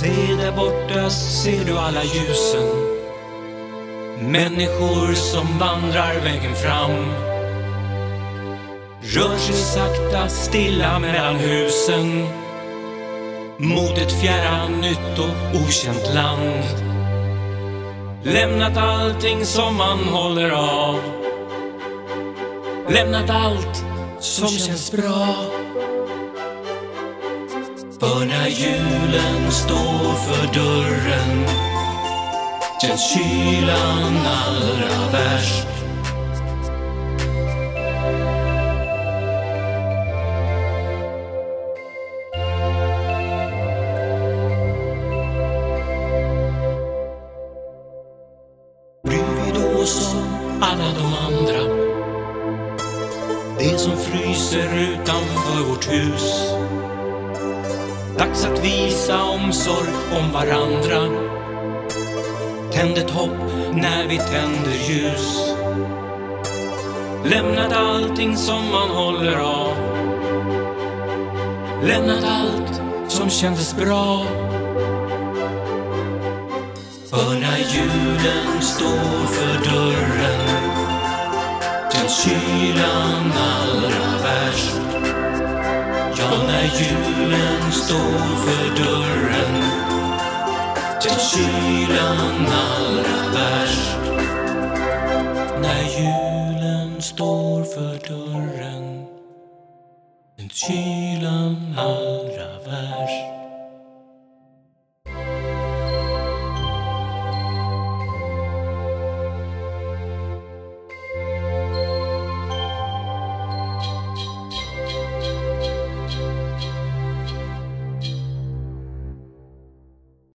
Se, där borta ser du alla ljusen. Människor som vandrar vägen fram. Rör sig sakta, stilla mellan husen. Mot ett fjärran, nytt och okänt land. Lämnat allting som man håller av. Lämnat allt som känns bra. För när julen står för dörren känns kylan allra värst. Bredvid oss som alla de andra Det som fryser utanför vårt hus Dags att visa omsorg om varandra. Tänd ett hopp när vi tänder ljus. Lämnat allting som man håller av. Lämnat allt som kändes bra. För när julen står för dörren. Känns kylan När julen står för dörren. Känns kylan allra värst. När julen står för dörren. Känns kylan allra värst.